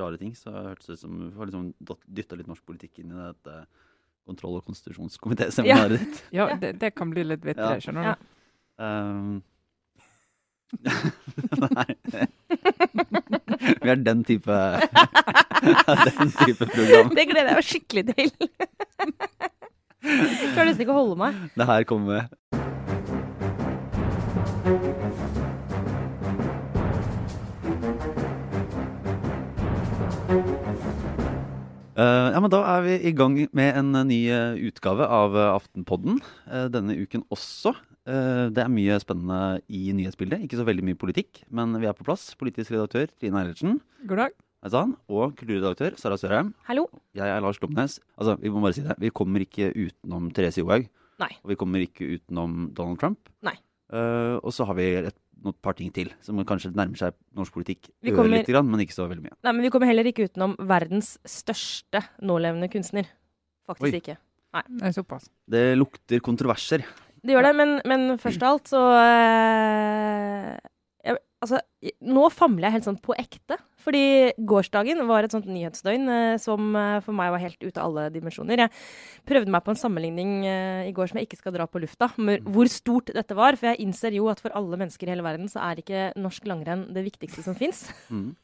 rare ting, så hørtes det ut som du har liksom dytta litt norsk politikk inn i dette kontroll- og konstitusjonskomitéseminaret ditt. Ja, det, det, kan bli litt vittig, Ja. skjønner du. Ja. Um, Nei. Vi er den type Den type program. Det gleder jeg meg skikkelig til. Klarer nesten ikke å holde meg. Det her kommer Eh, ja, men Da er vi i gang med en eh, ny eh, utgave av Aftenpodden. Uh, denne uken også. Uh, det er mye spennende i nyhetsbildet. Ikke så veldig mye politikk, men vi er på plass. Politisk redaktør Trine Eilertsen God dag. og kulturredaktør Sara Sørheim. Hallo. Jeg er Lars Glomnes. Altså, vi må bare si det. Vi kommer ikke utenom Therese Johaug. Nei. Og vi kommer ikke utenom Donald Trump. Nei. Eh, og så har vi et, noen par ting til som kanskje nærmer seg norsk politikk kommer- litt, grann, men ikke så veldig mye. Nei, men vi kommer heller ikke utenom verdens største nålevende kunstner. Faktisk Oi. ikke. Det er såpass. Det lukter kontroverser. Det gjør det, men, men først av alt så jeg, Altså, nå famler jeg helt sånn på ekte. Fordi gårsdagen var et sånt nyhetsdøgn eh, som eh, for meg var helt ute av alle dimensjoner. Jeg prøvde meg på en sammenligning eh, i går som jeg ikke skal dra på lufta, med hvor stort dette var. For jeg innser jo at for alle mennesker i hele verden så er ikke norsk langrenn det viktigste som fins. Mm.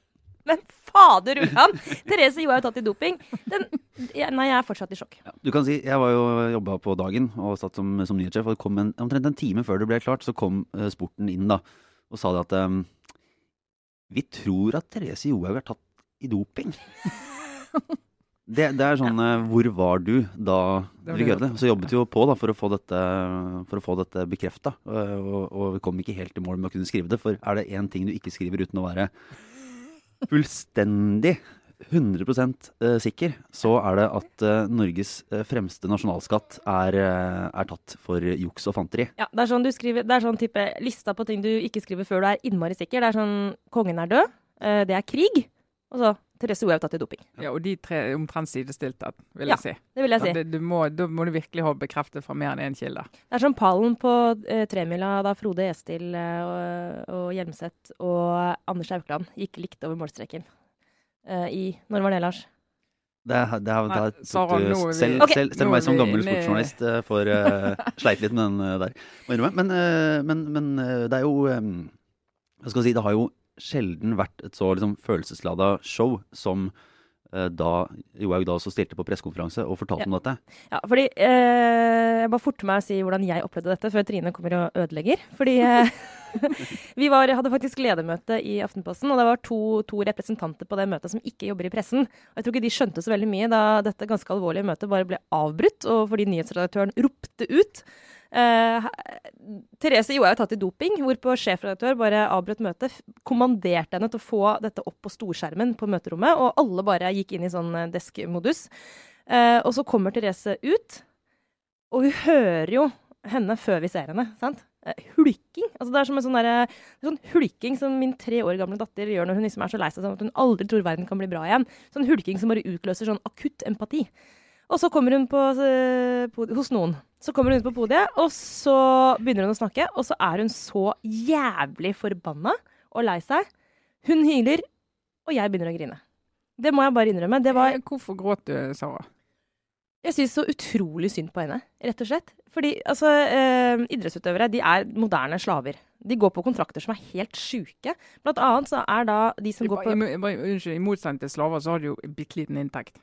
Men fader ullan! Therese Johaug jo tatt i doping. Den, jeg, nei, jeg er fortsatt i sjokk. Ja, du kan si, Jeg var jo jobba på dagen og satt som, som nyhetssjef. og det kom en, Omtrent en time før det ble klart, så kom uh, sporten inn da, og sa det at um, vi tror at Therese Johaug er tatt i doping. Det, det er sånn ja. Hvor var du da det gjorde det? Så jobbet vi jo på da for å få dette, for dette bekrefta. Og, og vi kom ikke helt i mål med å kunne skrive det. For er det én ting du ikke skriver uten å være fullstendig 100 eh, sikker, så er det at eh, Norges eh, fremste nasjonalskatt er, er tatt for juks og fanteri. Ja, det er sånn du skriver, det er sånn type lista på ting du ikke skriver før du er innmari sikker. Det er sånn kongen er død, det er krig, og så Therese Johaug tatt i doping. Ja, og de tre er omtrent sidestilte, vil Ja, jeg si. Det vil jeg si. da det, du må, da må du virkelig ha bekreftet fra mer enn én kilde. Det er som pallen på eh, tremila da Frode Estil og, og Hjelmseth og Anders Aukland gikk likt over målstreken. Eh, I Når var det, Lars? Det, det, det, Nei, det Sara, tok du er vi- selv, selv, selv meg som gammel sportsjournalist eh, får uh, sleit litt med den eh, der. Men, eh, men, men eh, det er jo eh, Hva skal jeg si, det har jo sjelden vært et så liksom, følelseslada show som eh, da Johaug da også stilte på pressekonferanse og fortalte Ja. om dette. Ja, fordi eh, Jeg bare forter meg å si hvordan jeg opplevde dette, før Trine kommer og ødelegger. Fordi eh, vi var, hadde faktisk ledermøte i Aftenposten, og det var to, to representanter på det møtet som ikke jobber i pressen. Og jeg tror ikke de skjønte så veldig mye da dette ganske alvorlige møtet bare ble avbrutt, og fordi nyhetsredaktøren ropte ut. Eh, Therese Johaug tatt i doping, hvorpå sjefredaktør bare avbrøt møtet. Kommanderte henne til å få dette opp på storskjermen på møterommet, og alle bare gikk inn i sånn deskmodus. desk-modus. Eh, og så kommer Therese ut, og vi hører jo henne før vi ser henne. sant? Eh, hulking. Altså det er som en sånn, der, sånn hulking som min tre år gamle datter gjør når hun liksom er så lei seg sånn at hun aldri tror verden kan bli bra igjen. Sånn hulking som bare utløser sånn akutt empati. Og så kommer hun på, eh, hos noen. Så kommer hun ut på podiet, og så begynner hun å snakke, og så er hun så jævlig forbanna og lei seg. Hun hyler, og jeg begynner å grine. Det må jeg bare innrømme. Var Eh, Hvorfor gråt du, Sara? Jeg syns så utrolig synd på henne, rett og slett. Fordi altså, eh, idrettsutøvere de er moderne slaver. De går på kontrakter som er helt sjuke. Blant annet så er da de som går på I, i, i, unnskyld, I motsetning til slaver så har de jo en bitte liten inntekt.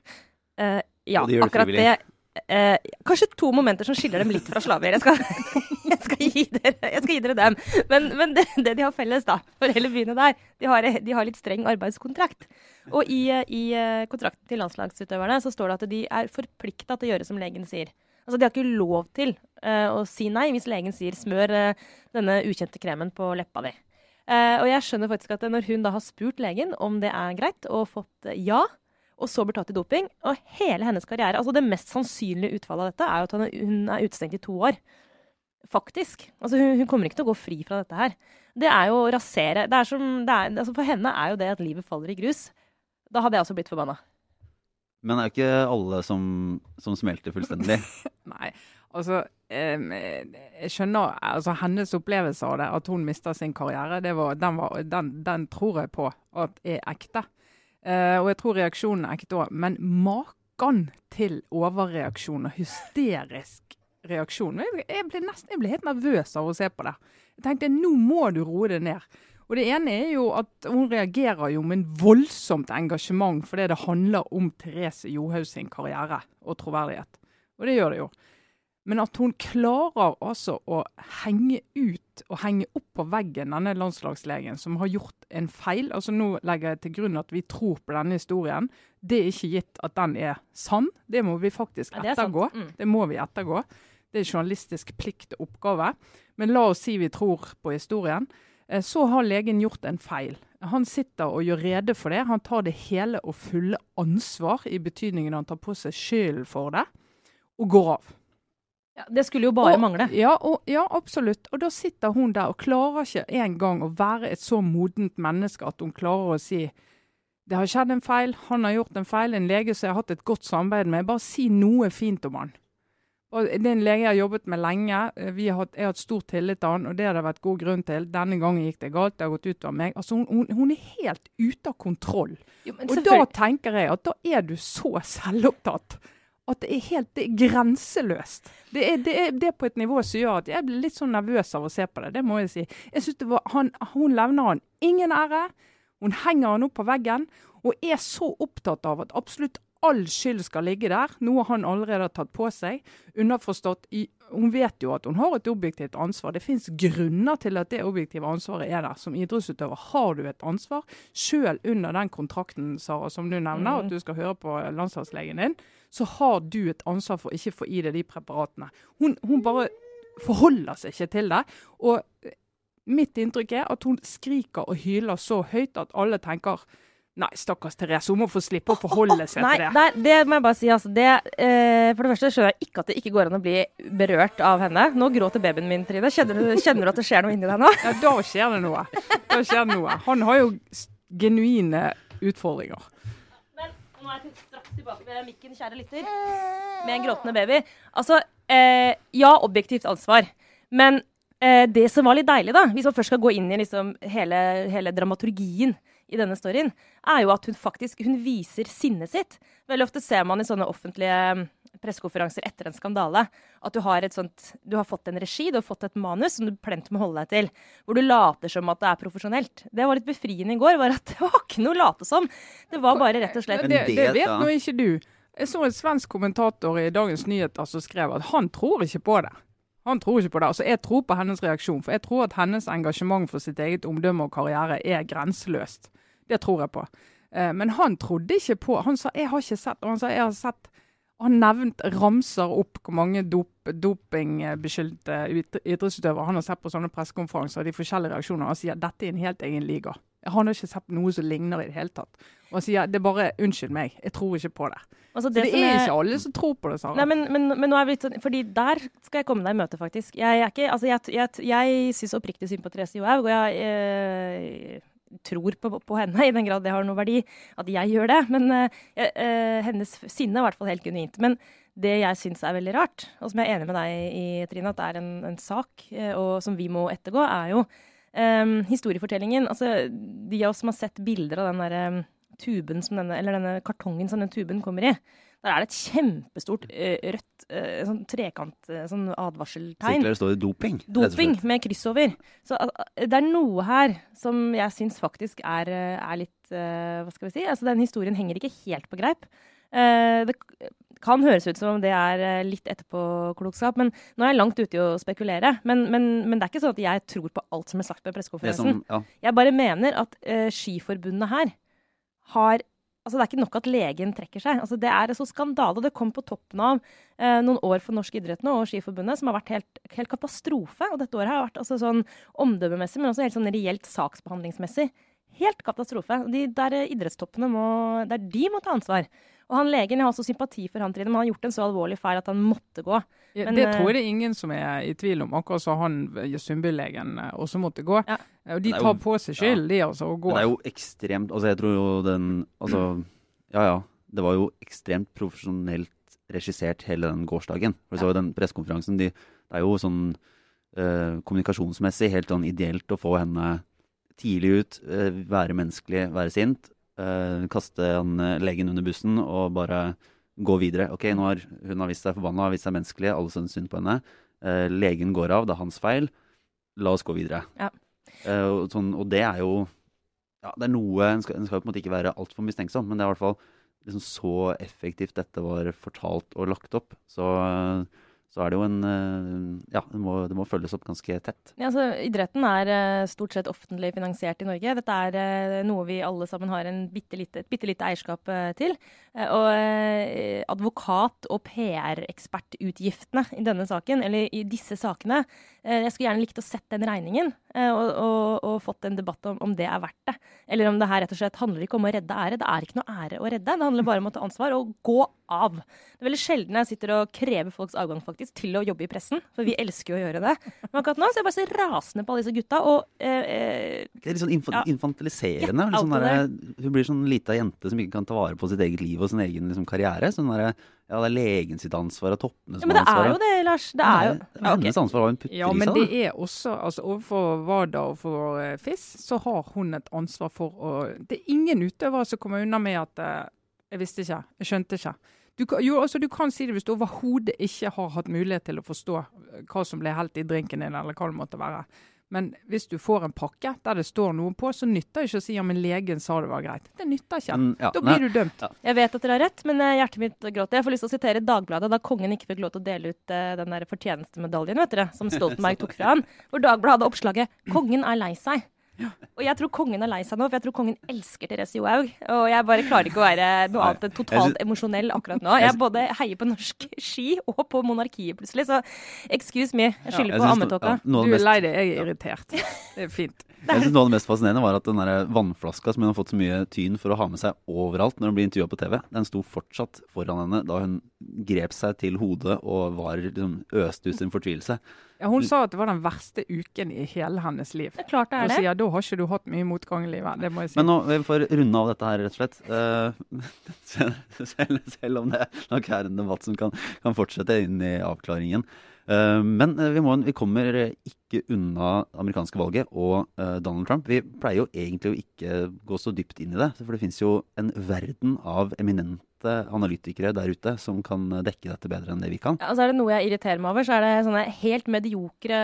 eh, Ja, de akkurat frivillig. det. Eh, kanskje to momenter som skiller dem litt fra slaver. Jeg skal, jeg skal, gi, dere, jeg skal gi dere dem. Men, men det, det de har felles, da, for hele byen der, de har, de har litt streng arbeidskontrakt. Og i, i eh, kontrakten til landslagsutøverne så står det at de er forplikta til å gjøre som legen sier. Altså De har ikke lov til eh, å si nei hvis legen sier 'smør eh, denne ukjente kremen på leppa di'. Eh, og jeg skjønner faktisk at når hun da har spurt legen om det er greit, og fått ja, og så blir tatt i doping, og hele hennes karriere Altså det mest sannsynlige utfallet av dette er jo at hun er, utestengt i to år. Faktisk. Altså hun, hun kommer ikke til å gå fri fra dette her. Det er jo å rasere det er som, det er, altså For henne er jo det at livet faller i grus. Da hadde jeg også blitt forbanna. Men det er jo ikke alle som, som smelter fullstendig. Nei, altså Jeg skjønner altså hennes opplevelse av det, at hun mista sin karriere. Det var, den, var, den, den tror jeg på at er ekte. Eh, og jeg tror reaksjonen er ekte òg. Men maken til overreaksjon og hysterisk reaksjon jeg, ble nesten, jeg ble helt nervøs av å se på det. Jeg tenkte nå må du roe deg ned. Og det ene er jo at hun reagerer jo med en voldsomt engasjement fordi det handler om Therese Johaug sin karriere og troverdighet. Og det gjør det jo. Men at hun klarer altså å henge ut og henge opp på veggen denne landslagslegen som har gjort en feil. Altså Nå legger jeg til grunn at vi tror på denne historien. Det er ikke gitt at den er sann. Det må vi faktisk Ja, det ettergå. Mm. Det må vi ettergå. Det er journalistisk plikt og oppgave. Men la oss si vi tror på historien. Eh, Så har legen gjort en feil. Han sitter og gjør rede for det. Han tar det hele og fulle ansvar, i betydningen han tar på seg skylden for det, og går av. Ja, det skulle jo bare Og- mangle. Ja, og, ja, absolutt. Og da sitter hun der og klarer ikke engang å være et så modent menneske at hun klarer å si det har skjedd en feil, han har gjort en feil, en lege som jeg har hatt et godt samarbeid med. Bare si noe fint om han. Og det er en lege jeg har jobbet med lenge. Eh, Vi har hatt, jeg har hatt stor tillit til han, og det har det vært god grunn til. Denne gangen gikk det galt, det har gått ut av meg. Altså, hun, hun, hun er helt ute av kontroll. Jo, Og da tenker jeg at da er du så selvopptatt at det er helt det er grenseløst. Det er, det, er, det er på et nivå som gjør at jeg blir litt sånn nervøs av å se på det. Det må jeg si. Jeg synes var, han, Hun levner han ingen ære. Hun henger han opp på veggen og er så opptatt av at absolutt all skyld skal ligge der, noe han allerede har tatt på seg. Underforstått i Hun vet jo at hun har et objektivt ansvar. Det finnes grunner til at det objektive ansvaret er der. Som idrettsutøver har du et ansvar. Selv under den kontrakten Sara, som du nevner, mm. at du skal høre på landslagslegen din, så har du et ansvar for å ikke få i deg de preparatene. Hun, hun bare forholder seg ikke til det. Og mitt inntrykk er at hun skriker og hyler så høyt at alle tenker Nei, stakkars Therese, hun må få slippe å forholde seg Nei, til det. nei, det må jeg bare si. Altså, det, eh, for det første skjønner jeg ikke at det ikke går an å bli berørt av henne. Nå gråter babyen min, Trine. Kjenner du, kjenner du at det skjer noe inni deg nå? Ja, da skjer det noe. Da skjer det noe. Han har jo genuine utfordringer. Men nå er jeg straks tilbake ved mikken, kjære lytter, med en gråtende baby. Altså, eh, ja, objektivt ansvar. Men eh, det som var litt deilig, da, hvis man først skal gå inn i liksom hele, hele dramaturgien i denne storyen, er jo at hun faktisk hun viser sinnet sitt. Veldig ofte ser man i sånne offentlige mm, pressekonferanser etter en skandale at du har, et sånt, du har fått en regi, du har fått et manus som du plent må holde deg til. Hvor du later som at det er profesjonelt. Det var litt befriende i går. var at Det var ikke noe å late som. Det var bare rett og slett det, det vet nå ikke du. Jeg så en svensk kommentator i Dagens Nyheter som skrev at han tror ikke på det. Han tror ikke på det. Altså, Jeg tror på hennes reaksjon, for jeg tror at hennes engasjement for sitt eget omdømme og karriere er grenseløst. Det tror jeg på. Eh, men han trodde ikke på Han sa 'jeg har ikke sett', og han sa 'jeg har sett' Han nevnte ramser opp hvor mange dop, dopingbeskyldte ut- idrettsutøvere han har sett på sånne pressekonferanser og de forskjellige reaksjoner. Han sier dette er en helt egen liga. Han har ikke sett noe som ligner i det hele tatt. Og han sier det er bare unnskyld meg, jeg tror ikke på det. altså, Så det, er, er ikke alle som tror på det, Sara. Nei, men, men, men nå er vi litt sånn Fordi der skal jeg komme deg i møte, faktisk. Jeg, er ikke, altså jeg, jeg, jeg syns oppriktig synd på Therese Johaug, og jeg eh, tror på, på henne i den grad det har noe verdi at jeg gjør det. Men eh, eh, hennes sinne er i hvert fall helt genuint. Men det jeg syns er veldig rart, og som jeg er enig med deg i, Trine, at det er en, en sak eh, og som vi må ettergå, er jo eh, historiefortellingen. Altså, de av oss som har sett bilder av den der, tuben som denne, eller denne kartongen som den tuben kommer i, der er det et kjempestort rødt sånn trekant, sånn advarseltegn. Sikkert står det doping. Doping med kryss over. Så det er noe her som jeg syns faktisk er, er litt Hva skal vi si? Altså, den historien henger ikke helt på greip. Det kan høres ut som om det er uh, litt etterpåklokskap, men nå er jeg langt ute i å spekulere. Men, men, men det er ikke sånn at jeg tror på alt som er sagt på pressekonferansen. ja, Jeg bare mener at uh, Skiforbundet her har Altså Det er ikke nok at legen trekker seg. Altså Det er så skandale. Det kom på toppen av eh, noen år for norsk idrett nå, og Skiforbundet, som har vært helt, helt katastrofe. Og dette året har vært altså sånn omdømmemessig, men også helt sånn reelt saksbehandlingsmessig. Helt katastrofe. De der eh, idrettstoppene må Der de må ta ansvar. Og han legen, jeg har også sympati for han, Trine, men han har gjort en så alvorlig feil at han måtte gå. Ja, Men, det eh, tror jeg det er ingen som er i tvil om, akkurat som han eh, Sundby-legen eh, også måtte gå. Ja. Og de tar jo- på seg skyld, de altså, og Men det er jo ekstremt Altså, jeg tror jo den Altså, ja ja. Det var jo ekstremt profesjonelt regissert hele den gårsdagen. For du så jo den pressekonferansen. De, det er jo sånn eh, kommunikasjonsmessig helt sånn ideelt å få henne tidlig ut, eh, være menneskelig, være sint. Eh, kaste han eh, legen under bussen og bare gå videre. Ok, nå har hun har vist seg forbanna, har vist seg menneskelig, alle syns synd på henne. Eh, legen går av, det er hans feil. La oss gå videre. Ja. Og, sånn, og det er jo ja, det er noe, En skal, en skal på en måte ikke være altfor mistenksom, men det er i hvert fall liksom så effektivt dette var fortalt og lagt opp. Så, så er det jo en eh, Ja, det må, det må følges opp ganske tett. Ja, altså, idretten er eh, stort sett offentlig finansiert i Norge. Dette er eh, noe vi alle sammen har bitte lite, et bitte lite eierskap til. Og advokat- og PR-ekspertutgiftene i denne saken, eller i disse sakene Jeg skulle gjerne likt å sett den regningen og, og, og fått en debatt om, om det er verdt det. Eller om det her rett og slett handler ikke om å redde ære. Det er ikke noe ære å redde. Det handler bare om å ta ansvar og gå av. Det er veldig sjelden jeg sitter og krever folks avgang faktisk til å jobbe i pressen, for vi elsker jo å gjøre det. Men akkurat nå så er jeg bare så rasende på alle disse gutta. og eh, eh, Det er litt sånn inf Ja. infantiliserende. Ja, Litt sånn out hun blir sånn lita jente som ikke kan ta vare på sitt eget liv og sin egen liksom, karriere. Sånn der, Ja, det er legen sitt ansvar og toppene ja, som men det har er jo det, Lars. Det er jo Det er hennes ansvar hva hun putter Ja, men det er også altså Overfor WADA og for uh, FIS så har hun et ansvar for å Det er ingen utøvere som kommer unna med at uh, 'jeg visste ikke', 'jeg skjønte ikke'. Du kan, jo, altså, du kan si det hvis du overhodet ikke har hatt mulighet til å forstå eh, hva som ble helt i drinken din, eller hva det måtte være. Men hvis du får en pakke der det står noe på, så nytter det ikke å si ja, men legen sa det var greit. Det nytter ikke. Mm, ja, Da nei, blir du dømt. Jeg vet at dere har rett, men eh, hjertet mitt gråter. Jeg får lyst til å sitere Dagbladet da kongen ikke fikk lov til å dele ut uh, den der fortjenestemedaljen vet dere, som Stoltenberg tok fra han. Hvor Dagbladet hadde oppslaget 'Kongen er lei seg'. Og jeg tror kongen er lei seg nå, for jeg tror kongen elsker Therese Johaug. Og jeg bare klarer ikke å være noe annet enn totalt emosjonell akkurat nå. Jeg både heier på norsk ski og på monarkiet plutselig, så excuse me. Jeg skylder ja, på ammetåka. ja, Du er lei deg, jeg er irritert. Det er fint. Jeg synes Noe av det mest fascinerende var at den der vannflaska som hun har fått så mye tyn for å ha med seg overalt når hun blir intervjua på TV, den sto fortsatt foran henne da hun grep seg til hodet og var liksom øste ut sin fortvilelse. Ja, hun sa at det var den verste uken i hele hennes liv. Det er klart det er det. sier da har ikke du hatt mye motgang i livet. Det må jeg si. Men nå vi får runde av dette her, rett og slett. Uh, selv, selv om det nok er en debatt som kan, kan fortsette inn i avklaringen. Uh, men eh, vi, må, vi kommer eh, ikke unna amerikanske valget og eh, Donald Trump. Vi pleier jo egentlig å ikke gå så dypt inn i det, for det finnes jo en verden av eminente analytikere der ute som kan dekke dette bedre enn det vi kan. Ja, altså er det noe jeg irriterer meg over, så er det sånne helt mediokre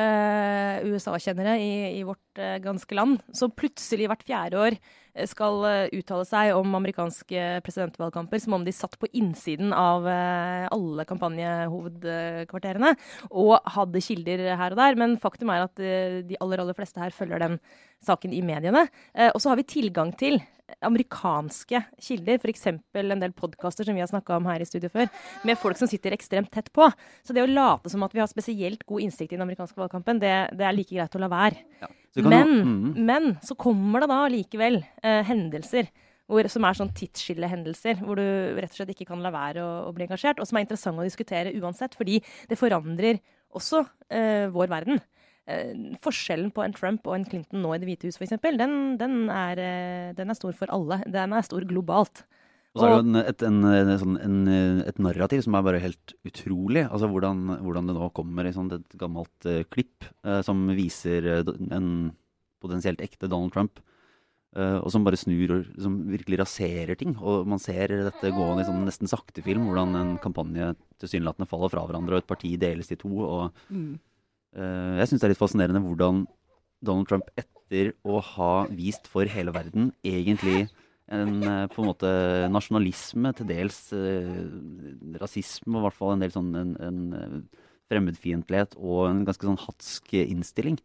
USA-kjennere i, i vårt eh, ganske land, som plutselig hvert fjerde år eh, skal eh, uttale seg om amerikanske presidentvalgkamper som om de satt på innsiden av eh, alle kampanjehovedkvarterene og hadde kilder her og der. Men faktum er at eh, de aller, aller fleste her følger den saken i mediene. Eh, og så har vi tilgang til amerikanske kilder, f.eks. en del podkaster som vi har snakka om her i studio før, med folk som sitter ekstremt tett på. Så det å late som at vi har spesielt god innsikt i den amerikanske valgkampen, det, det er like greit å la være. Ja. Men, mm. men så kommer det da likevel eh, hendelser hvor, som er sånn tidsskillehendelser, hvor du rett og slett ikke kan la være å, å bli engasjert, og som er interessante å diskutere uansett, fordi det forandrer også eh, vår verden. Eh, forskjellen på en Trump og en Clinton nå i Det hvite hus, f.eks., den, den, er, eh, den er stor for alle. Den er stor globalt. Og så er det jo en, et, en, en, sånn, en, et narrativ som er bare helt utrolig. Altså hvordan, hvordan det nå kommer i sånn et gammelt uh, klipp uh, som viser uh, en potensielt ekte Donald Trump. eh, og som bare snur og som virkelig raserer ting. Og man ser dette gående i sånn nesten sakte film, hvordan en kampanje tilsynelatende faller fra hverandre, og et parti deles i to. og Mm. Eh, jeg syns det er litt fascinerende hvordan Donald Trump etter å ha vist for hele verden egentlig en eh, på en måte nasjonalisme, til dels eh, rasisme, og i hvert fall en del sånn en, en eh, fremmedfiendtlighet og en ganske sånn hatsk innstilling,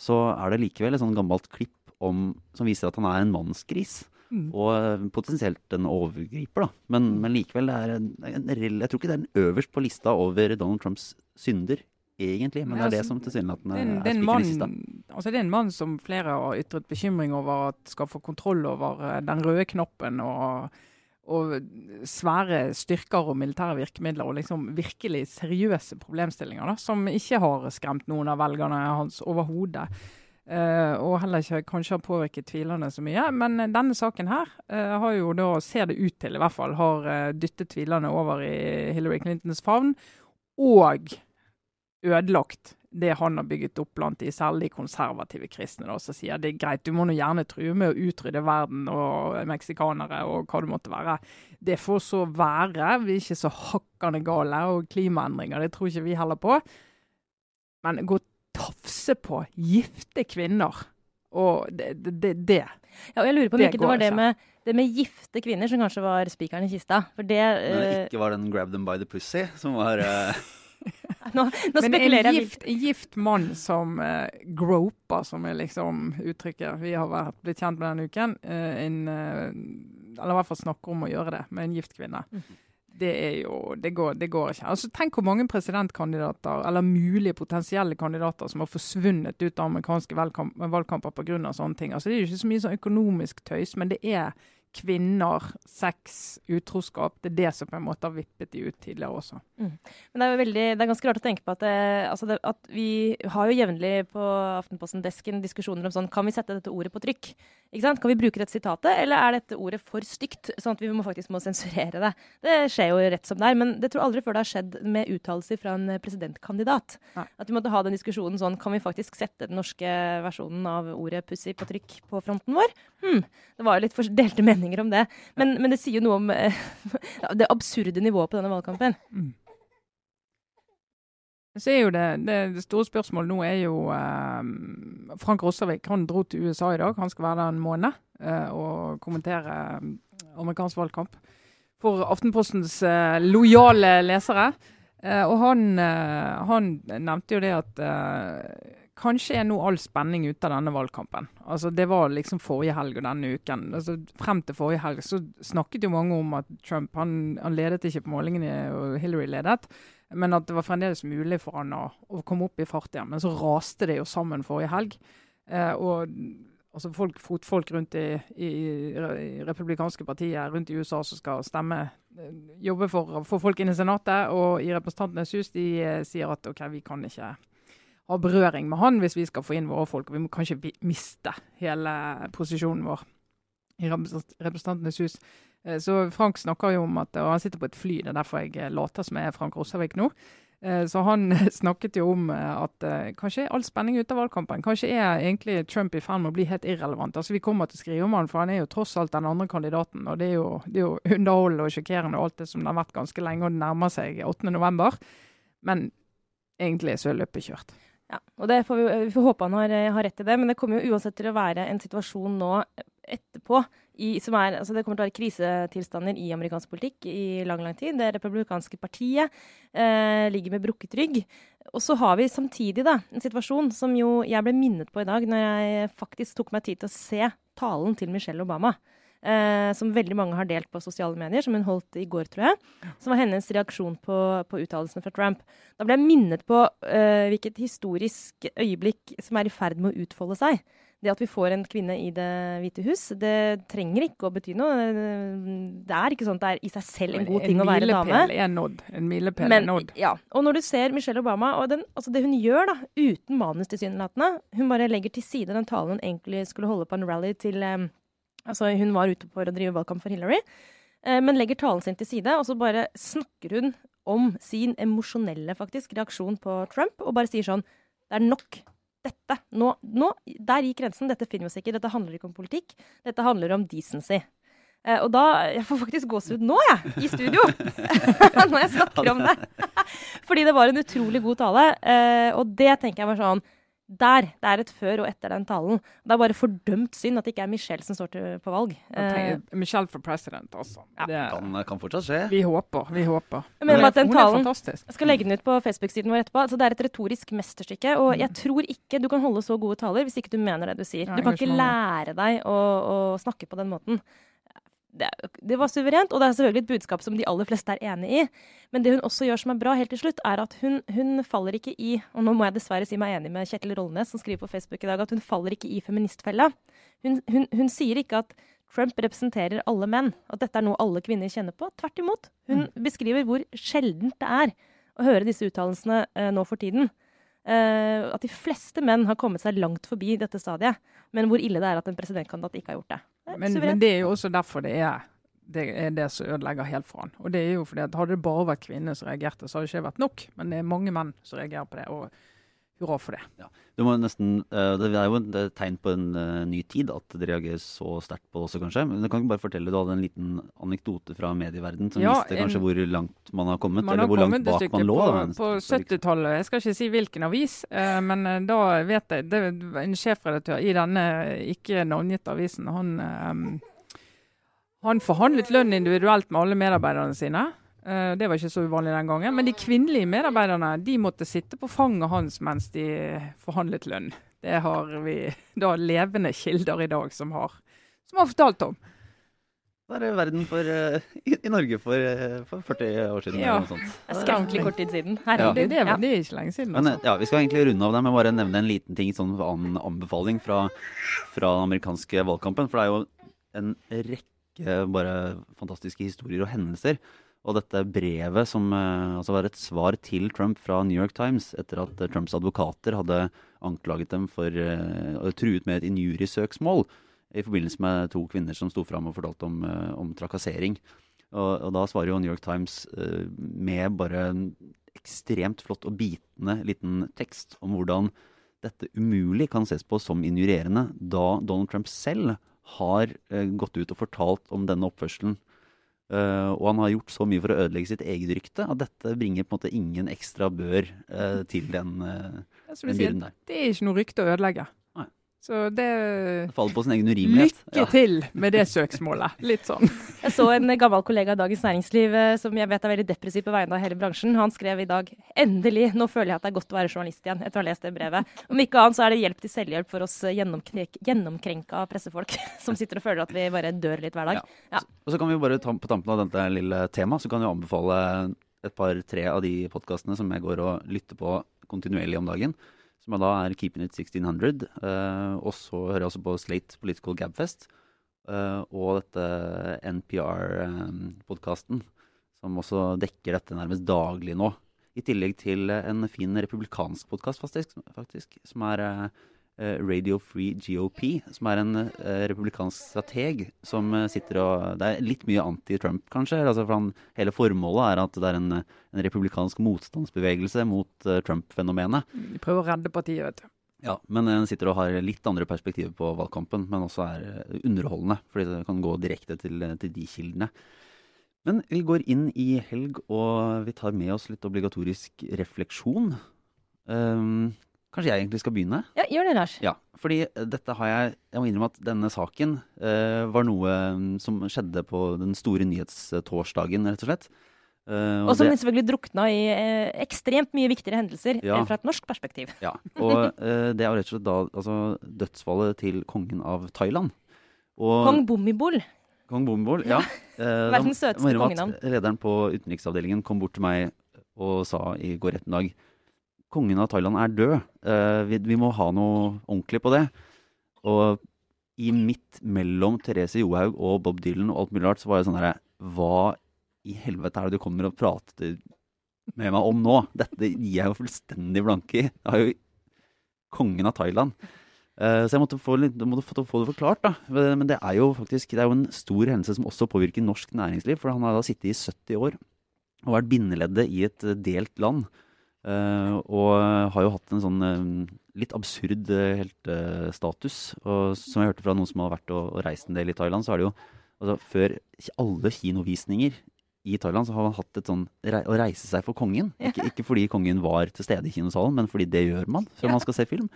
så er det likevel et sånn gammelt klipp om, som viser at han er en mannsgris. Mm. Og potensielt en overgriper, da. Men, men likevel, er en, en, jeg tror ikke det er den øverst på lista over Donald Trumps synder, egentlig. Men det er det som tilsynelatende er er spikeren i kista. altså det er en mann som flere har ytret bekymring over at skal få kontroll over eh, den røde knappen og, og svære styrker og militære virkemidler og liksom virkelig seriøse problemstillinger da, som ikke har skremt noen av velgerne hans overhodet. Uh, og heller ikke kanskje har påvirket tvilerne så mye. Men denne saken her uh, har jo da, ser det ut til i hvert fall, har uh, dyttet tvilerne over i Hillary Clintons favn. Og ødelagt det han har bygget opp blant de særlig konservative kristne, da, som sier det er greit, du må nå gjerne true med å utrydde verden og meksikanere og hva det måtte være. Det får så være. Vi er ikke så hakkende gale. Og klimaendringer, det tror ikke vi heller på. Men gå og tafse på gifte kvinner og det, det, det. Ja, og jeg lurer på om Det ikke det var det med, det med gifte kvinner som kanskje var spikeren i kista. For det Men det eh, ikke var den 'grab them by the pussy' som var eh, Nå, nå en spekulerer jeg vilt. gift, en gift mann som uh, groper, som er liksom uttrykket vi har vært, blitt kjent med denne uken, uh, en, uh, eller i hvert fall snakker om å gjøre det med en gift kvinne. Mhm. Det er jo Det går, det går ikke. Altså, tenk hvor mange presidentkandidater, eller mulige potensielle kandidater, som har forsvunnet ut av amerikanske valgkamp, valgkamper pga. sånne ting. Altså, det er jo ikke så mye sånn økonomisk tøys, men det er kvinner, sex, utroskap. Det er det som på en måte har vippet de ut tidligere også. Men det er veldig, det er ganske rart å tenke på at, det, altså det, at vi har jo jevnlig på Aftenposten-desken diskusjoner om sånn Kan vi sette dette ordet på trykk? Kan vi bruke dette sitatet, eller er dette ordet for stygt? Sånn at vi må faktisk må sensurere det. Det skjer jo rett som det er, men det tror jeg aldri før det har skjedd med uttalelser fra en presidentkandidat. Nei. At vi måtte ha den diskusjonen sånn Kan vi faktisk sette den norske versjonen av ordet 'pussy' på trykk på fronten vår? Hm, det var jo litt for delte meninger om det. Men, men det sier jo noe om eh, det absurde nivået på denne valgkampen. Så er jo det, det, store spørsmålet nå er jo eh, Frank Rossavik han dro til USA i dag. Han skal være der en måned eh, og kommentere eh, amerikansk valgkamp for Aftenpostens eh, lojale lesere. Eh, og han, han nevnte jo det at kanskje er nå all spenning ute av denne valgkampen. Altså Det var liksom forrige helg og denne uken. Altså Frem til forrige helg så snakket jo mange om at Trump han, han ledet ikke på målingene, og Hillary ledet. Men at det var fremdeles mulig for han å, å komme opp i fart igjen. Men så raste det jo sammen forrige helg. Eh, og altså folk, fotfolk rundt i, i, i republikanske partier rundt i USA som skal stemme, eh, jobbe for å få folk inn i Senatet og i Representantenes hus, de eh, sier at OK, vi kan ikke ha berøring med han hvis vi skal få inn våre folk. Vi må kanskje miste hele posisjonen vår i Representantenes hus. Eh, Så Frank snakker jo om at og Han sitter på et fly, det er derfor jeg later som jeg er Frank Rossavik nå. Eh, Så han snakket jo om eh, at kanskje er all spenning ute av valgkampen. Kanskje er egentlig Trump i ferd med å bli helt irrelevant. Altså Vi kommer til å skrive om han, for han er jo tross alt den andre kandidaten. Og det er jo, det jo underholdende og sjokkerende og alt det som det har vært ganske lenge, og det nærmer seg 8. november. Men egentlig så er løpet kjørt. Ja, og får vi, vi får håpe han har, eh, har rett i det, men det kommer jo uansett til å være en situasjon nå etterpå i, som er, altså det kommer til å være krisetilstander i amerikansk politikk i lang lang tid. Det republikanske partiet eh, ligger med brukket rygg. Og så har vi samtidig da, en situasjon som jo jeg ble minnet på i dag, når jeg faktisk tok meg tid til å se talen til Michelle Obama. Eh, som veldig mange har delt på sosiale medier, som hun holdt i går, tror jeg. Som var hennes reaksjon på, på uttalelsene fra Trump. Da ble jeg minnet på eh, hvilket historisk øyeblikk som er i ferd med å utfolde seg. Det at vi får en kvinne i Det hvite hus, det trenger ikke å bety noe. Det er ikke sånn at det er i seg selv en god ting å være dame. En milepæl er nådd. ja. Og når du ser Michelle Obama, og den, altså det hun gjør da, uten manus tilsynelatende Hun bare legger til side den talen hun egentlig skulle holde på en rally til eh, Altså hun var ute for å drive valgkamp for Hillary, eh, men legger talen sin til side, og så bare snakker hun om sin emosjonelle faktisk reaksjon på Trump, og bare sier sånn Det er nok. Dette. Nå, nå, der gikk grensen. Dette finner vi oss ikke. Dette handler ikke om politikk. Dette handler om decency. Eh, og da Jeg får faktisk gåsehud nå, jeg, i studio. Når jeg snakker om det. Fordi det var en utrolig god tale. Eh, og det tenker jeg var sånn Der! Det er et før og etter den talen. Det er bare fordømt synd at det ikke er Michelle som står til, på valg. Eh, tenker, Michelle for president, altså. Ja. Det, kan, kan fortsatt skje. vi håper, vi håper. Men, men, den hun er fantastisk. Jeg skal legge den ut på Facebook-siden vår etterpå. Altså, det er et retorisk mesterstykke. Og jeg tror ikke du kan holde så gode taler hvis ikke du mener det du sier. Du kan ikke lære deg å, å snakke på den måten. Det, det var suverent, og det er selvfølgelig et budskap som de aller fleste er enig i. Men det hun også gjør som er bra helt til slutt, er at hun, hun faller ikke i Og nå må jeg dessverre si meg enig med Kjetil Rollnes, som skriver på Facebook i dag, at hun faller ikke i feministfella. Hun, hun, hun sier ikke at Trump representerer alle menn, at dette er noe alle kvinner kjenner på. Tvert imot. Hun beskriver hvor sjeldent det er å høre disse uttalelsene eh, nå for tiden. Eh, at de fleste menn har kommet seg langt forbi dette stadiet. Men hvor ille det er at en presidentkandidat ikke har gjort det. Det er Men, men det er jo også derfor det er det er det som ødelegger helt for han. Og det er jo fordi at Hadde det bare vært kvinner som reagerte, så hadde det ikke vært nok. Men det er mange menn som reagerer på det. Og hurra for det. Du må nesten, eh, Det er jo et tegn på en eh, ny tid at det reageres så sterkt på det også, kanskje. Men du kan ikke bare fortelle, du hadde en liten anekdote fra medieverden som Ja, viste kanskje en- hvor langt man har kommet, Man eller har hvor langt bak man lå. på, da. på 70-tallet. Jeg skal ikke si hvilken avis, eh, men da vet jeg det var En sjefredaktør i denne ikke navngitte avisen, han, han forhandlet lønn individuelt med alle medarbeiderne sine. Eh, det var ikke så uvanlig den gangen. Men de kvinnelige medarbeiderne de måtte sitte på fanget hans mens de forhandlet lønn. Det har vi da levende kilder i dag som har, som har fortalt om. Da er verden for, eh, i, i Norge for, eh, for 40 år siden. Ja. eller noe sånt. Det er Skankelig kort tid siden. Det, Herregud. det, er, det er ikke lenge siden. Men Altså. ja, Vi skal egentlig runde av det, med bare nevne en liten ting, sånn anbefaling fra, fra den amerikanske valgkampen. For det er jo en rekke bare fantastiske historier og hendelser. Og dette brevet som eh, altså var et svar til Trump fra New York Times etter at eh, Trumps advokater hadde anklaget dem for eh, å truet med et injuriesøksmål i forbindelse med to kvinner som sto fram og fortalte om, eh, om trakassering. Og, og da svarer jo New York Times eh, med bare en ekstremt flott og bitende liten tekst om hvordan dette umulig kan ses på som injurierende, da Donald Trump selv har eh, gått ut og fortalt om denne oppførselen. Eh, og han har gjort så mye for å ødelegge sitt eget rykte at dette bringer på en måte ingen ekstra bør uh, til den, du den byrden der. det er ikke noe rykte å ødelegge. Så det Det faller på sin egen urimelighet. Lykke til med det søksmålet. Litt sånn. Jeg så en gammel kollega av Dagens Næringsliv eh, som jeg vet er veldig depressiv på vegne av hele bransjen. Han skrev i dag 'Endelig, nå føler jeg at det er godt å være journalist igjen', etter å ha lest det brevet. Om ikke annet så er det hjelp til selvhjelp for oss eh, gjennomkrenka pressefolk som sitter og føler at vi bare dør litt hver dag. Ja. Og så kan vi bare ta, på tampen av dette lille temaet, så kan vi anbefale et par-tre av de podkastene som jeg går og lytter på kontinuerlig om dagen. Som da er Keeping It 1600. Eh, og så hører jeg også på Slate Political Gabfest. eh, og dette NPR-podkasten, som også dekker dette nærmest daglig nå. I tillegg til en fin republikansk podkast, faktisk, som er eh, eh, Radio Free GOP, som er en eh, republikansk strateg som eh, sitter og Det er litt mye anti-Trump, kanskje. Altså, for han, hele formålet er at det er en, en republikansk motstandsbevegelse mot eh, Trump-fenomenet. De prøver å redde partiet, vet du. Ja, men den sitter og har litt andre perspektiver på valgkampen, men også er eh, underholdende, fordi det kan gå direkte til, eh, til de kildene. Men vi går inn i helg, og vi tar med oss litt obligatorisk refleksjon. Ehm, kanskje jeg egentlig skal begynne? Ja, gjør det, Lars. Ja, fordi dette har jeg Jeg må innrømme at denne saken eh, var noe mm, som skjedde på den store nyhetstorsdagen, rett og slett. Eh, Og som det- selvfølgelig drukna i eh, ekstremt mye viktigere hendelser Ja. eh, fra et norsk perspektiv. Ja, og eh, det er rett og slett da altså, dødsfallet til kongen av Thailand. Og, Kong Bumibol. Kong Bommibol, ja. Eh, Verdens søteste kongenavn. Lederen på utenriksavdelingen kom bort til meg og sa i går ettermiddag kongen av Thailand er død. Uh, vi, vi må ha noe ordentlig på det. Og i midt mellom Therese Johaug og Bob Dylan og alt mulig rart, så var jeg sånn herre Hva i helvete er det du kommer og prater med meg om nå? Dette gir jeg jo fullstendig blanke i. Det er jo kongen av Thailand. Eh, så jeg måtte få, litt, måtte få, det forklart. da. Men det er jo faktisk det er jo en stor hendelse som også påvirker norsk næringsliv. For han har da sittet i 70 år og vært bindeleddet i et eh, delt land. Eh, og har jo hatt en sånn eh, litt absurd helt, status. Og som jeg hørte fra noen som har vært og, og reist en del i Thailand, så er det jo altså, Før alle kinovisninger i Thailand så har man hatt et sånn å reise seg for kongen. Ikke, ikke fordi kongen var til stede i kinosalen, men fordi det gjør man før Ja. man skal se film.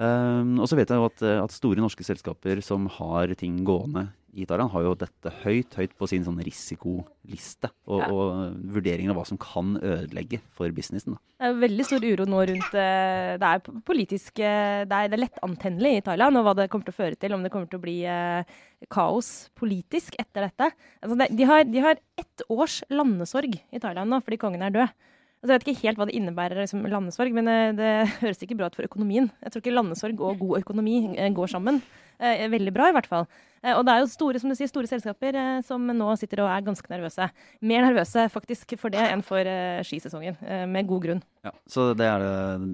Um, og så vet jeg jo at, eh, at store norske selskaper som har ting gående Thailand, har jo dette høyt høyt på sin sånn risikoliste. Og, Ja. og vurderingen av hva som kan ødelegge for businessen. Da. Det er veldig stor uro nå rundt eh, Det er politisk eh, Det er, det er lett antennelig i Thailand, og hva det kommer til å føre til. Om det kommer til å bli eh, kaos politisk etter dette. Altså de, har, de har ett års landesorg i Thailand nå fordi kongen er død. Altså jeg vet ikke helt hva det innebærer liksom, landesorg, men eh, det høres ikke bra ut for økonomien. Jeg tror ikke landesorg og god økonomi eh, går sammen. Eh, veldig bra, i hvert fall. Og det er jo store, som du sier, store selskaper som nå sitter og er ganske nervøse. Mer nervøse faktisk for det enn for skisesongen, med god grunn. Ja, så det er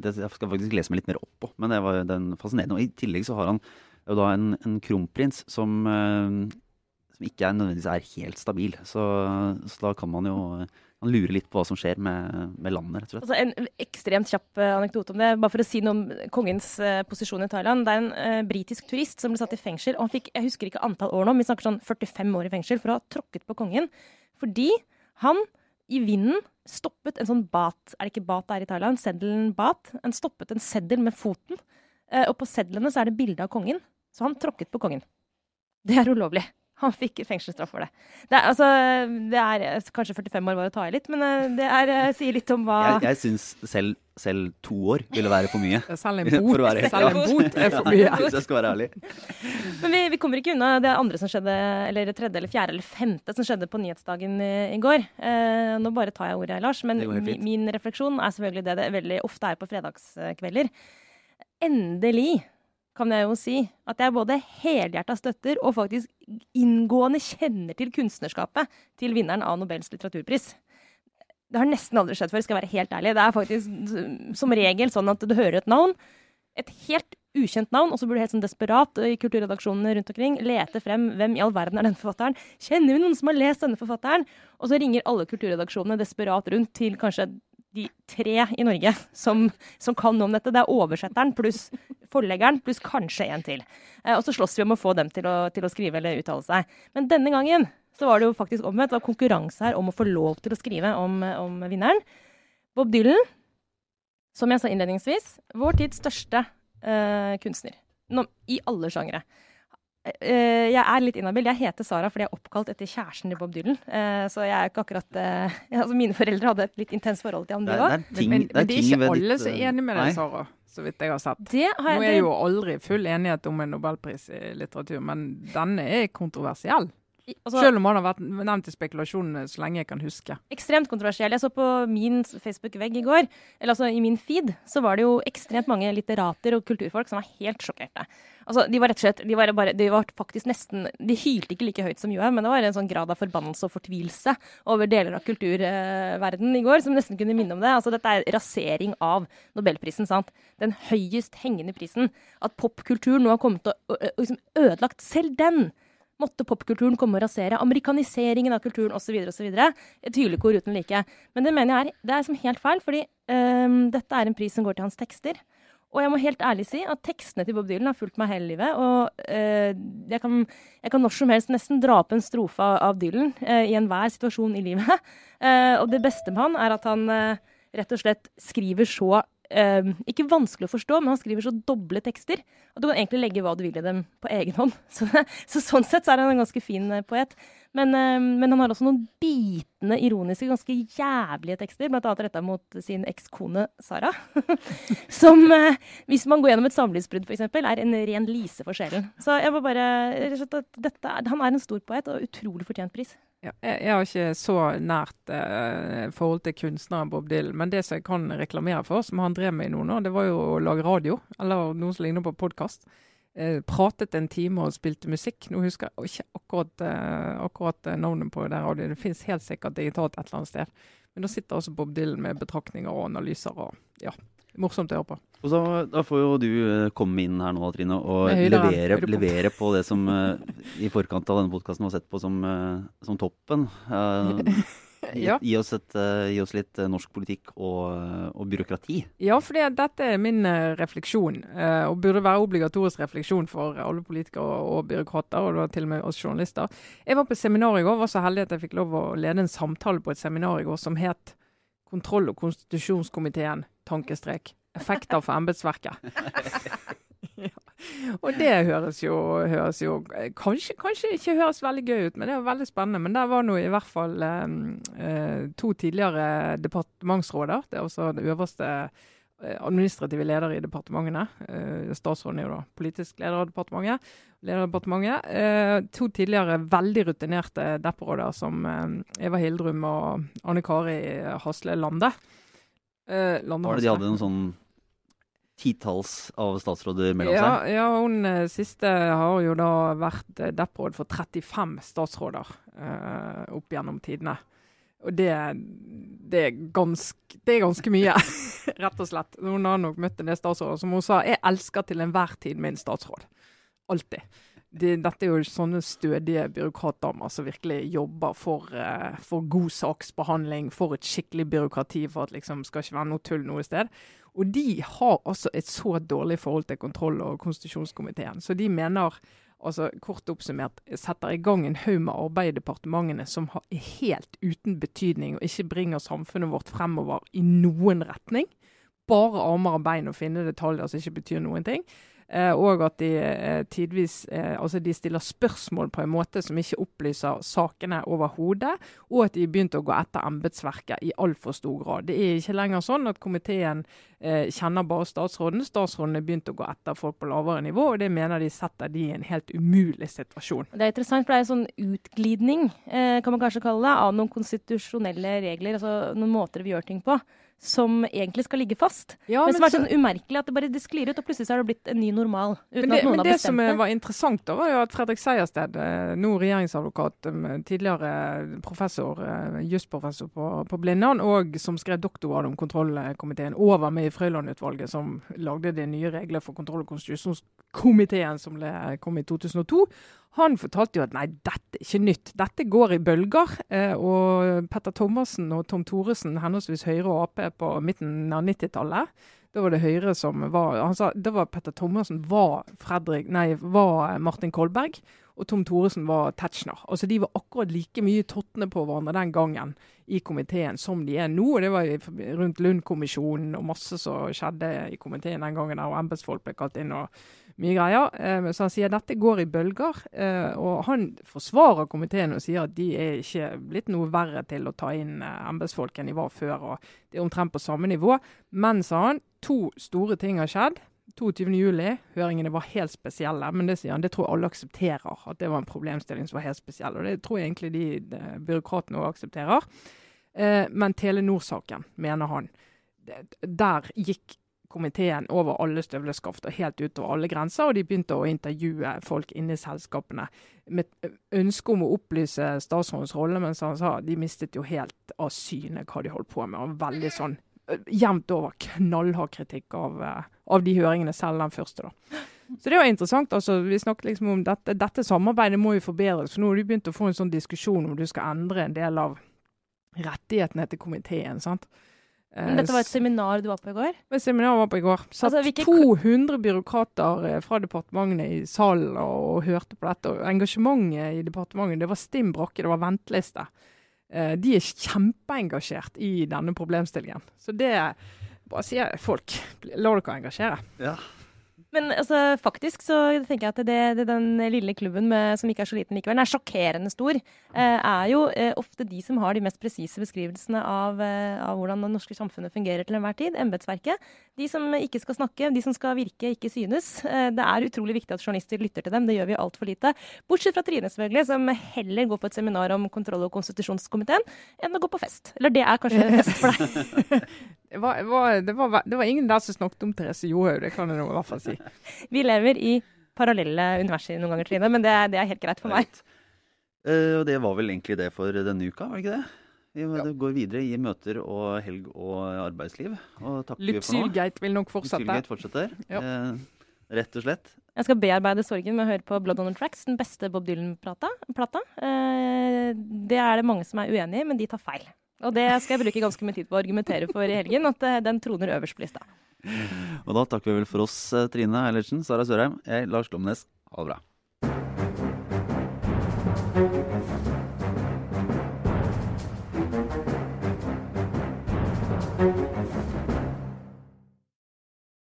det, Jeg skal faktisk lese meg litt mer opp på, men det var den fascinerende. Og i tillegg så har han jo da en, en kronprins som som ikke er nødvendigvis er helt stabil. Så, så da kan man jo man lurer litt på hva som skjer med, med landet, rett og slett. Altså en ekstremt kjapp uh, anekdote om det. Bare for å si noe om kongens uh, posisjon i Thailand. Det er en uh, britisk turist som ble satt i fengsel. og han fikk, Jeg husker ikke antall år nå, men vi snakker sånn 45 år i fengsel for å ha tråkket på kongen. Fordi han i vinden stoppet en sånn bat Er det ikke bat det er i Thailand? Seddelen bat. Han stoppet en seddel med foten. og på sedlene så er det bilde av kongen. Så han tråkket på kongen. Det er ulovlig. Han fikk fengselsstraff for det. Det er, altså, det er Kanskje 45 år var å ta i litt, men eh, det er, eh, sier litt om hva Jeg, jeg syns selv, selv, to år ville være for mye. Selv en bot, selv en bot er for mye. Hvis jeg skal være ærlig. Men vi, vi, kommer ikke unna det andre som skjedde, eller det tredje eller fjerde eller femte som skjedde på nyhetsdagen i, i går. Eh, nå bare tar jeg ordet, Lars, men min, min refleksjon er selvfølgelig det det veldig ofte er på fredagskvelder. Endelig kan jeg jo si at jeg både helhjerta støtter og faktisk inngående kjenner til kunstnerskapet til vinneren av Nobels litteraturpris. Det har nesten aldri skjedd før, skal jeg være helt ærlig. Det er faktisk som regel sånn at du hører et navn, et helt ukjent navn, og så blir du helt sånn desperat i kulturredaksjonene rundt omkring lete frem hvem i all verden er denne forfatteren. Kjenner vi noen som har lest denne forfatteren? Og så ringer alle kulturredaksjonene desperat rundt til kanskje de tre i Norge som, som kan om dette. Det er oversetteren pluss forleggeren pluss kanskje en til. Eh, og så slåss vi om å få dem til å, til å, skrive eller uttale seg. Men denne gangen så var det jo faktisk omvendt. Det var konkurranse her om å få lov til å skrive om, om vinneren. Bob Dylan, som jeg sa innledningsvis, vår tids største eh, kunstner. No, I alle sjangere. Uh, jeg er litt inhabil. Jeg heter Sara fordi jeg er oppkalt etter kjæresten til Bob Dylan. Uh, så jeg er ikke akkurat uh, altså Mine foreldre hadde et litt intenst forhold til ham, de òg. Men, men, men, det er ikke alle som er enig med deg, Sara. Så vidt jeg har sett. Det har jeg, Nå er jo aldri full enighet om en nobelpris i litteratur, men denne er kontroversiell. Altså, Selv om han har vært nevnt i spekulasjonene så lenge jeg kan huske. Ekstremt kontroversiell. Jeg så på min Facebook-vegg i går, eller altså i min feed, så var det jo ekstremt mange litterater og kulturfolk som var helt sjokkerte. Altså, de var rett og slett, de var, bare, de var faktisk nesten De hylte ikke like høyt som Johaug, men det var en sånn grad av forbannelse og fortvilelse over deler av kulturverdenen i går som nesten kunne minne om det. Altså, dette er rasering av nobelprisen, sant. Den høyest hengende prisen. At popkultur nå har kommet til å liksom ødelagt selv den måtte popkulturen komme og rasere amerikaniseringen av kulturen osv. osv. Et hylekor uten like. Men det mener jeg er, det er helt feil, fordi um, dette er en pris som går til hans tekster. Og jeg må helt ærlig si at tekstene til Bob Dylan har fulgt meg hele livet. Og uh, jeg, kan, jeg, kan, når som helst nesten dra opp en strofe av Dylan uh, i enhver situasjon i livet. Uh, og det beste med han er at han rett og slett skriver så eh, ikke vanskelig å forstå, men han skriver så doble tekster at du kan egentlig legge hva du vil i dem på egen hånd. Så, så sånn sett så er han en ganske fin eh, poet. Men, eh, men, han har også noen bitende ironiske, ganske jævlige tekster, bl.a. retta mot sin ekskone Sara. Som, eh, hvis man går gjennom et samlivsbrudd, f.eks., er en ren lise for sjelen. Så jeg må bare dette, Han er en stor poet og utrolig fortjent pris. Ja, jeg, har ikke så nært eh, forhold til kunstneren Bob Dylan, men det som jeg kan reklamere for, som han drev med i noen år, det var jo å lage radio, eller noe som ligner på podkast. Eh, pratet en time og spilte musikk. Nå husker jeg ikke akkurat, eh, akkurat eh, navnet på den radioen. Det finnes helt sikkert digitalt et eller annet sted. Men da sitter altså Bob Dylan med betraktninger og analyser og ja, morsomt å høre på. Og så, Da får jo du uh, komme inn her nå, Trine, og levere, levere, på det som uh, i forkant av denne podkasten var sett på som, uh, som toppen. ja. gi, oss et, gi, oss litt norsk politikk og, og byråkrati. Ja, for dette er min refleksjon, og burde være obligatorisk refleksjon for alle politikere og, og byråkrater, og til og med oss journalister. Jeg var på seminar i går, var så heldig at jeg fikk lov å lede en samtale på et seminar i går som het Kontroll- og konstitusjonskomiteen, tankestrek effekter for embetsverket. ja. Og det høres jo, høres jo kanskje, kanskje, ikke høres veldig gøy ut, men det er veldig spennende. Men der var nå i hvert fall eh, to tidligere departementsråder. Det er også det øverste eh, administrative leder i departementene. Eh, statsråden er jo da politisk leder av departementet. Leder av departementet. Eh, to tidligere veldig rutinerte deppråder som eh, Eva Hildrum og Anne Kari Hasle Lande. Eh, Var det de hadde noen sånn titalls av statsråder mellom ja, seg? Ja, hun eh, siste har jo da vært eh, deppråd for 35 statsråder eh, opp gjennom tidene. Og det, det, er ganske, det, er ganske, mye, rett og slett. Hun har nok møtt en del statsråder som hun sa jeg elsker til enhver tid min statsråd. Alltid. de, dette er jo sånne stødige byråkratdamer som virkelig jobber for, uh, for, god saksbehandling, for et skikkelig byråkrati, for at liksom skal ikke være noe tull noe sted. Og de har altså et så dårlig forhold til kontroll- og konstitusjonskomiteen. Så de mener altså kort oppsummert, setter i gang en haug med arbeid i departementene som er helt uten betydning og ikke bringer samfunnet vårt fremover i noen retning. Bare armer og bein og finne detaljer som ikke betyr noen ting. Eh, og at de eh, tidvis eh, altså de stiller spørsmål på en måte som ikke opplyser sakene overhodet. Og at de begynte å gå etter embetsverket i altfor stor grad. Det er ikke lenger sånn at komiteen kjenner bare statsråden. Statsråden har begynt å gå etter folk på lavere nivå, og det mener de setter de i en helt umulig situasjon. Det er interessant, for det er en sånn utglidning, kan man kanskje kalle det, av noen konstitusjonelle regler. altså noen måter vi gjør ting på som egentlig skal ligge fast. Ja, men, men som er sånn umerkelig at det bare det sklir ut, og plutselig så har det blitt en ny normal. uten det, at noen har bestemt det. Men det som var interessant, da, var jo at Fredrik Sejersted, eh, nå regjeringsadvokat, eh, tidligere professor, eh, jusprofessor på, på Blindern, og som skrev doktorgrad om kontrollkomiteen, over med i Frøyland-utvalget, som lagde de nye regler for kontroll- og konstitusjonskomiteen som kom i 2002. Han fortalte jo at nei, dette er ikke nytt. Dette går i bølger. Eh, og Petter Thomassen og Tom Thoresen, henholdsvis Høyre og Ap på midten av 90-tallet, da var det Høyre som var Han sa da var Petter Thomassen var, var Martin Kolberg, og Tom Thoresen var Tetzschner. Altså, de var akkurat like mye tottene på hverandre den gangen i komiteen som de er nå. Det var rundt Lund-kommisjonen og masse som skjedde i komiteen den gangen, og embetsfolk ble kalt inn. og mye greier. Eh, så han sier dette går i bølger. Eh, og han forsvarer komiteen og sier at de er ikke blitt noe verre til å ta inn eh, embetsfolk enn de var før. og Det er omtrent på samme nivå. Men, sa han, to store ting har skjedd. 22.07. Høringene var helt spesielle, men det sier han, det tror jeg alle aksepterer. At det var en problemstilling som var helt spesiell. Og det tror jeg egentlig de, de byråkratene òg aksepterer. Eh, men Telenor-saken, mener han, der gikk komiteen over alle støvleskaft og helt utover alle grenser. Og de begynte å intervjue folk inne i selskapene med ønske om å opplyse statsrådens rolle, mens han sa de mistet jo helt av syne hva de holdt på med. og veldig sånn jevnt over knallhard kritikk av, av, de høringene, selv den første. da. Så det var interessant. altså, Vi snakket liksom om dette, dette samarbeidet må jo forbedres. for Nå har du begynt å få en sånn diskusjon om du skal endre en del av rettighetene til komiteen. sant? Men dette var et seminar du var på i går? Et seminar var på i går. Satt altså, hvilke... 200 byråkrater eh, fra departementene i salen og, og, hørte på dette. Og engasjementet i departementet det var stim brakke, det var venteliste. Eh, de er kjempeengasjert i denne problemstillingen. Så det bare sier folk, la dere engasjere. Ja, men altså, faktisk så tenker jeg at det, det den lille klubben med, som ikke er så liten likevel, den er sjokkerende stor, eh, er jo eh, ofte de som har de mest presise beskrivelsene av, eh, av, hvordan det norske samfunnet fungerer til enhver tid. Embetsverket. De som ikke skal snakke, de som skal virke, ikke synes. Det er utrolig viktig at journalister lytter til dem. Det gjør vi altfor lite. Bortsett fra Trine, selvfølgelig, som heller går på et seminar om kontroll- og konstitusjonskomiteen enn å gå på fest. Eller det er kanskje fest for deg? Det var, det, var, det var, ingen der som snakket om Therese Johaug, det kan jeg i hvert fall si. Vi lever i parallelle universer noen ganger, Trine, men det, det er helt greit for meg. Uh, og det var vel egentlig det for denne uka, var det ikke det? Vi ja. går videre i møter og helg og arbeidsliv. Og Lypsylgate vil nok fortsette. Lypsylgate fortsetter, ja. uh, rett og slett. Jeg skal bearbeide sorgen med å høre på Blood on the Tracks, den beste Bob Dylan-plata. Uh, det er det mange som er uenig i, men de tar feil. Og det skal jeg bruke ganske mye tid på å argumentere for i helgen, at eh, den troner øverst på lista. Og da takker vi vel for oss, eh, Trine Eilertsen, Sara Sørheim, jeg, Lars Glomnes. Ha det bra.